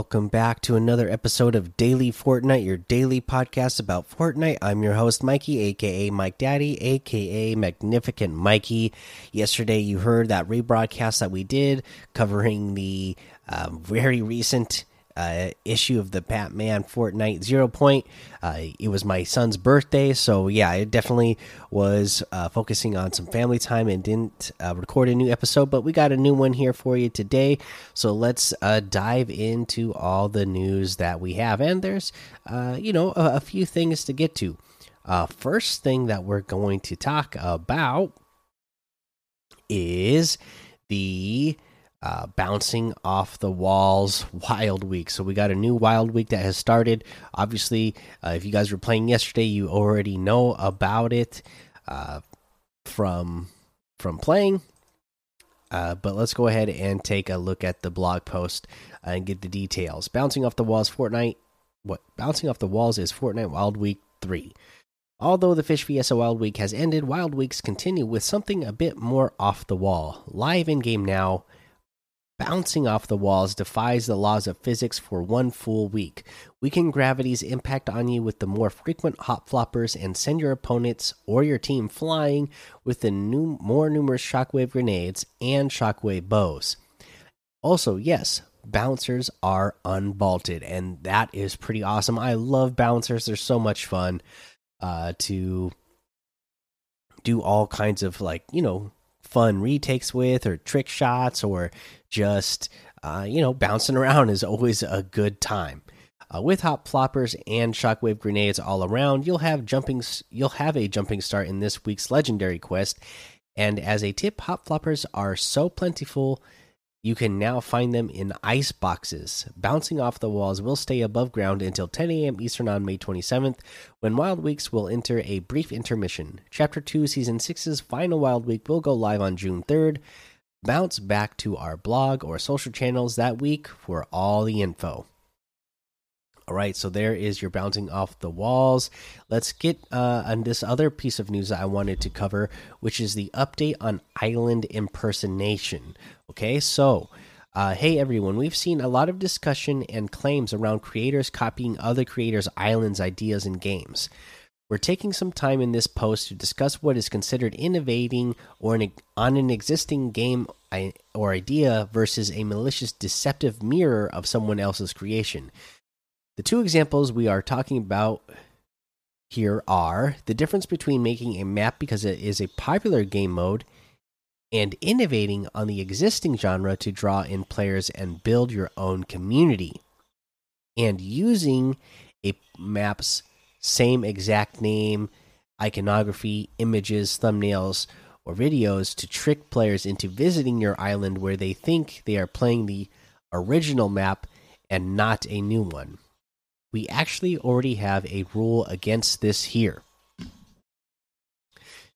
Welcome back to another episode of Daily Fortnite, your daily podcast about Fortnite. I'm your host, Mikey, aka Mike Daddy, aka Magnificent Mikey. Yesterday, you heard that rebroadcast that we did covering the uh, very recent uh, issue of the Batman Fortnite Zero Point. Uh, it was my son's birthday, so yeah, it definitely was uh, focusing on some family time and didn't uh, record a new episode. But we got a new one here for you today, so let's uh, dive into all the news that we have. And there's, uh, you know, a, a, few things to get to. first thing that we're going to talk about is the uh, bouncing off the walls wild week. So we got a new wild week that has started. Obviously uh, if you guys were playing yesterday you already know about it uh, from from playing. Uh, but let's go ahead and take a look at the blog post and get the details. Bouncing off the walls fortnite what? Bouncing off the walls is fortnite wild week 3 Although the Fish Fiesta Wild Week has ended, Wild Weeks continue with something a bit more off the wall. Live in game now, Bouncing off the walls defies the laws of physics for one full week. Weaken gravity's impact on you with the more frequent hop floppers and send your opponents or your team flying with the new, more numerous shockwave grenades and shockwave bows. Also, yes, bouncers are unvaulted, and that is pretty awesome. I love bouncers, they're so much fun uh, to do all kinds of like, you know, fun retakes with or trick shots or just uh, you know bouncing around is always a good time. Uh, with hop floppers and shockwave grenades all around, you'll have jumping you'll have a jumping start in this week's legendary quest. And as a tip, hop floppers are so plentiful you can now find them in ice boxes. Bouncing off the walls will stay above ground until 10 a.m. Eastern on May 27th, when Wild Weeks will enter a brief intermission. Chapter 2, Season 6's final Wild Week will go live on June 3rd. Bounce back to our blog or social channels that week for all the info. All right, so there is your bouncing off the walls. Let's get uh, on this other piece of news that I wanted to cover, which is the update on island impersonation. Okay, so uh, hey everyone, we've seen a lot of discussion and claims around creators copying other creators' islands, ideas, and games. We're taking some time in this post to discuss what is considered innovating or an, on an existing game or idea versus a malicious, deceptive mirror of someone else's creation. The two examples we are talking about here are the difference between making a map because it is a popular game mode and innovating on the existing genre to draw in players and build your own community, and using a map's same exact name, iconography, images, thumbnails, or videos to trick players into visiting your island where they think they are playing the original map and not a new one we actually already have a rule against this here.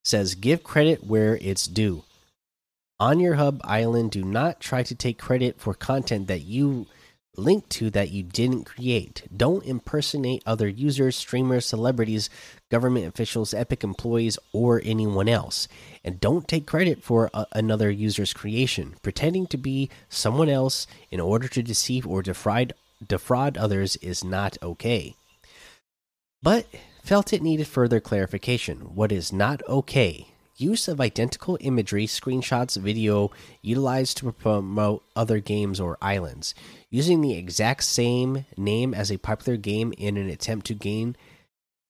says give credit where it's due. On your hub island, do not try to take credit for content that you link to that you didn't create. Don't impersonate other users, streamers, celebrities, government officials, Epic employees, or anyone else. And don't take credit for a another user's creation. Pretending to be someone else in order to deceive or defraud defraud others is not okay. But felt it needed further clarification. What is not okay? Use of identical imagery, screenshots, video utilized to promote other games or islands. Using the exact same name as a popular game in an attempt to gain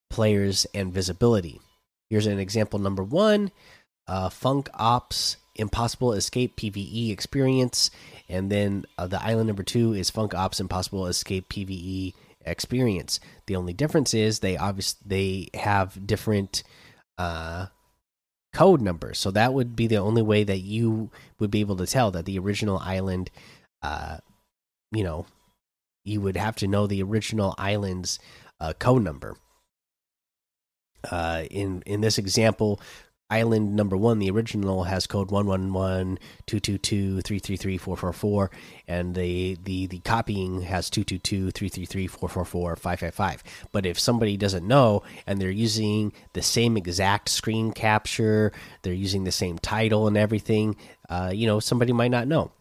players and visibility. Here's an example number one uh, Funk Ops Impossible Escape PvE experience and then uh, the island number two is Funk Ops Impossible Escape PVE experience. The only difference is they obviously they have different uh, code numbers, so that would be the only way that you would be able to tell that the original island, uh, you know, you would have to know the original island's uh, code number. Uh, in in this example, Island number one, the original has code one one one two two two three three three four four four, and the the the copying has two two two three three three four four four five five five. But if somebody doesn't know and they're using the same exact screen capture, they're using the same title and everything, uh, you know, somebody might not know.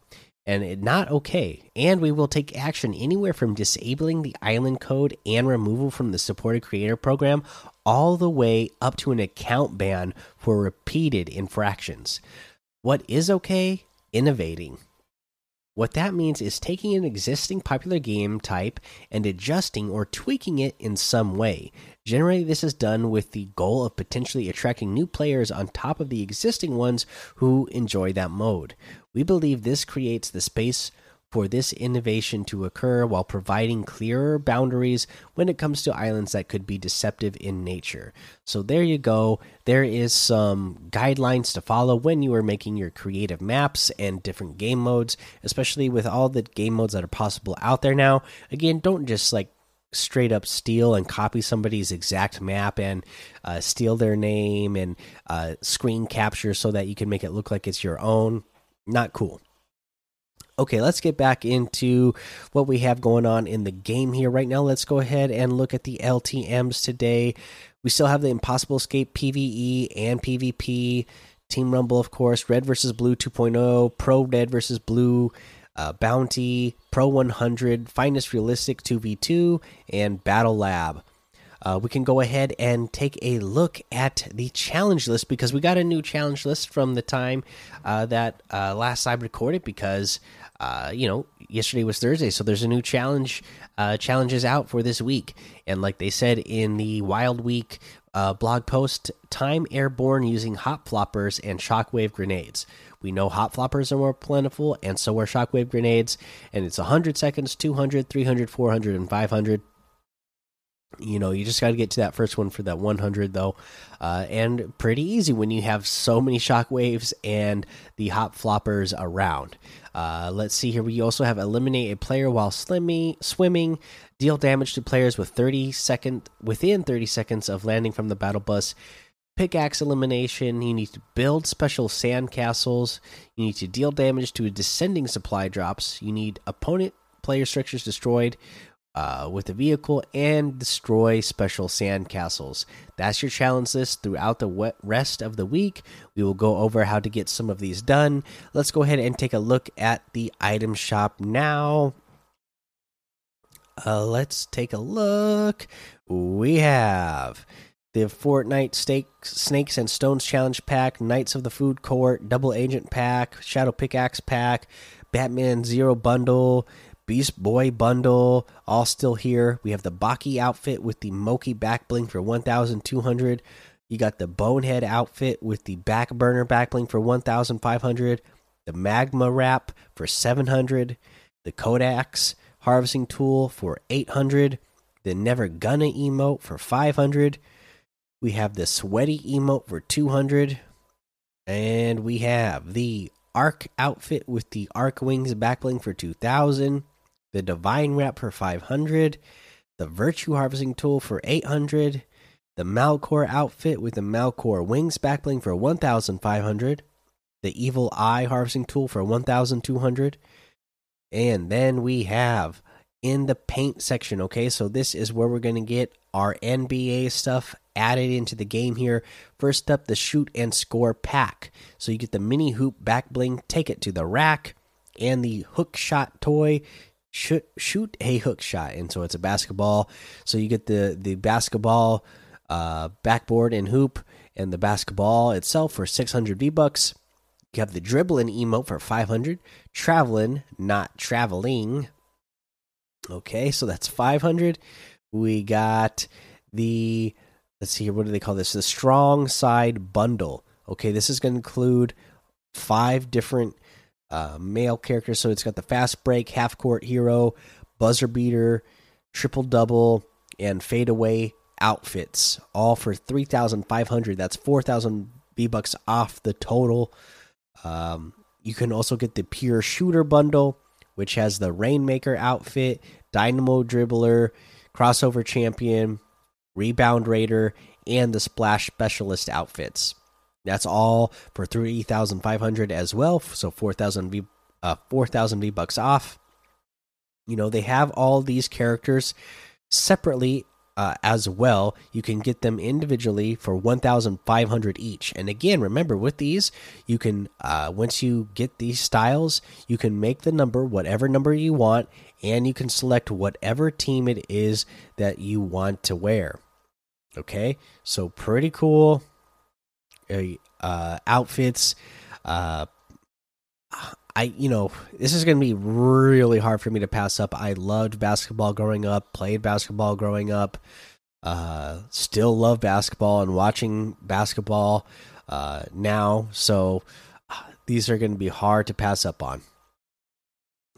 and it, not okay. And we will take action anywhere from disabling the island code and removal from the supported creator program all the way up to an account ban for repeated infractions. What is okay? Innovating. What that means is taking an existing popular game type and adjusting or tweaking it in some way. Generally, this is done with the goal of potentially attracting new players on top of the existing ones who enjoy that mode. We believe this creates the space for this innovation to occur while providing clearer boundaries when it comes to islands that could be deceptive in nature. So there you go. There is some guidelines to follow when you are making your creative maps and different game modes, especially with all the game modes that are possible out there now. Again, don't just like straight up steal and copy somebody's exact map and uh, steal their name and uh, screen capture so that you can make it look like it's your own. Not cool. Okay, let's get back into what we have going on in the game here. Right now, let's go ahead and look at the LTMs today. We still have the Impossible Escape PvE and PvP, Team Rumble, of course, Red versus Blue 2.0, Pro Red versus Blue, uh, Bounty, Pro 100, Finest Realistic 2v2, and Battle Lab uh, we can go ahead and take a look at the challenge list because we got a new challenge list from the time uh, that uh, last I recorded because uh, you know yesterday was Thursday, so there's a new challenge uh, challenges out for this week, and like they said in the Wild Week uh, blog post, time airborne using hop floppers and shockwave grenades. We know hop floppers are more plentiful, and so are shockwave grenades, and it's 100 seconds, 200, 300, 400, and 500 you know you just got to get to that first one for that 100 though. Uh, and pretty easy when you have so many shockwaves and the hop floppers around. Uh, let's see here. We also have eliminate a player while slimming, swimming. Deal damage to players with 30 second within 30 seconds of landing from the battle bus. Pickaxe elimination. You need to build special sand castles. You need to deal damage to descending supply drops. You need opponent player structures destroyed uh, with the vehicle and destroy special sand castles. That's your challenge list throughout the rest of the week. We will go over how to get some of these done. Let's go ahead and take a look at the item shop now. Uh, let's take a look. We have the Fortnite Stakes, Snakes and Stones Challenge Pack, Knights of the Food Court, Double Agent Pack, Shadow Pickaxe Pack, Batman Zero Bundle, Beast Boy bundle, all still here. We have the Baki outfit with the Moki back bling for 1,200. You got the Bonehead outfit with the back burner back bling for 1,500. The Magma wrap for 700. The Kodaks harvesting tool for 800. The Never Gonna emote for 500. We have the Sweaty emote for 200. And we have the Arc outfit with the Arc Wings backbling for 2000 the Divine Wrap for 500, the Virtue Harvesting Tool for 800, the Malcore outfit with the Malcore Wings backbling for 1500, the Evil Eye Harvesting Tool for 1200, and then we have in the paint section, okay? So this is where we're going to get our NBA stuff added into the game here. First up, the shoot and score pack. So you get the mini hoop back bling, take it to the rack, and the hook shot toy shoot shoot a hook shot, and so it's a basketball. So you get the the basketball uh, backboard and hoop, and the basketball itself for 600 V bucks. You have the dribbling emote for 500. Traveling, not traveling. Okay, so that's 500. We got the let's see here. What do they call this? The strong side bundle. Okay, this is going to include five different uh, male character. So it's got the fast break, half court hero, buzzer beater, triple double, and fadeaway outfits, all for three thousand five hundred. That's four thousand V bucks off the total. Um, you can also get the pure shooter bundle, which has the Rainmaker outfit, Dynamo dribbler, crossover champion, rebound raider, and the splash specialist outfits. That's all for three thousand five hundred as well. So four thousand v uh, four thousand v bucks off. You know they have all these characters separately uh, as well. You can get them individually for 1,500 each. And again, remember with these, you can uh, once you get these styles, you can make the number whatever number you want, and you can select whatever team it is that you want to wear. Okay, so pretty cool uh, outfits. Uh, I you know this is going to be really hard for me to pass up. I loved basketball growing up, played basketball growing up, uh, still love basketball and watching basketball uh, now. So uh, these are going to be hard to pass up on.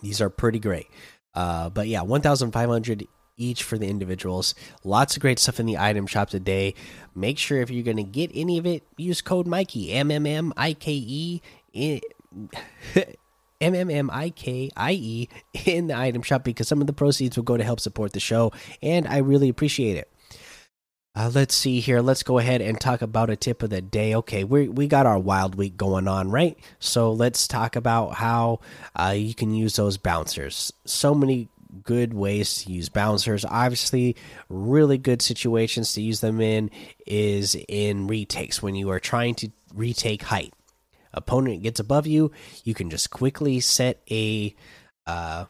These are pretty great. Uh, but yeah, 1,500 each for the individuals. Lots of great stuff in the item shop today. Make sure if you're going to get any of it, use code Mikey M M M I K E. M M M I K I E in the item shop because some of the proceeds will go to help support the show, and I really appreciate it. Uh, let's see here. Let's go ahead and talk about a tip of the day. Okay, we we got our wild week going on, right? So let's talk about how uh, you can use those bouncers. So many good ways to use bouncers. Obviously, really good situations to use them in is in retakes when you are trying to retake height. Opponent gets above you, you can just quickly set a uh,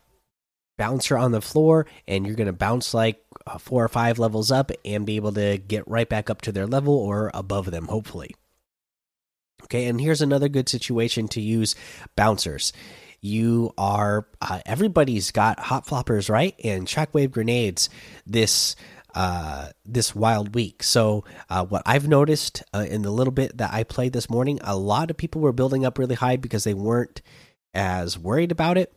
bouncer on the floor, and you're going to bounce like uh, four or five levels up and be able to get right back up to their level or above them, hopefully. Okay, and here's another good situation to use bouncers you are uh, everybody's got hop floppers right and shockwave grenades this uh, this wild week. So uh, what I've noticed uh, in the little bit that I played this morning, a lot of people were building up really high because they weren't as worried about it.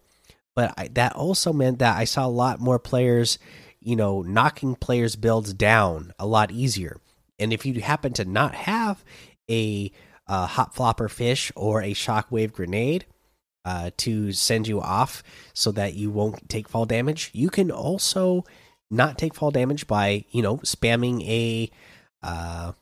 But I, that also meant that I saw a lot more players, you know, knocking players' builds down a lot easier. And if you happen to not have a, a uh, hop flopper fish or a shockwave grenade, uh, to send you off so that you won't take fall damage. You can also not take fall damage by you know spamming a uh,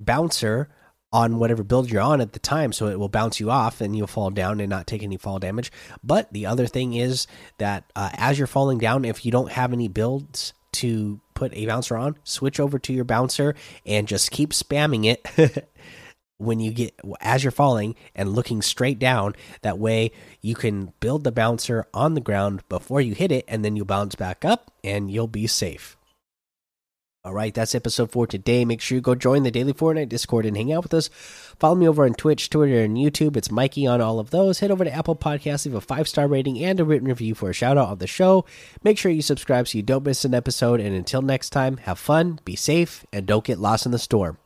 bouncer on whatever build you're on at the time, so it will bounce you off and you'll fall down and not take any fall damage. But the other thing is that uh, as you're falling down, if you don't have any builds to put a bouncer on, switch over to your bouncer and just keep spamming it when you get as you're falling and looking straight down that way you can build the bouncer on the ground before you hit it and then you bounce back up and you'll be safe. All right that's episode for today. Make sure you go join the daily fortnite discord and hang out with us. Follow me over on twitch twitter and youtube. It's mikey on all of those. Head over to apple podcasts leave a five star rating and a written review for a shout out on the show. Make sure you subscribe so you don't miss an episode. And until next time have fun be safe and don't get lost in the storm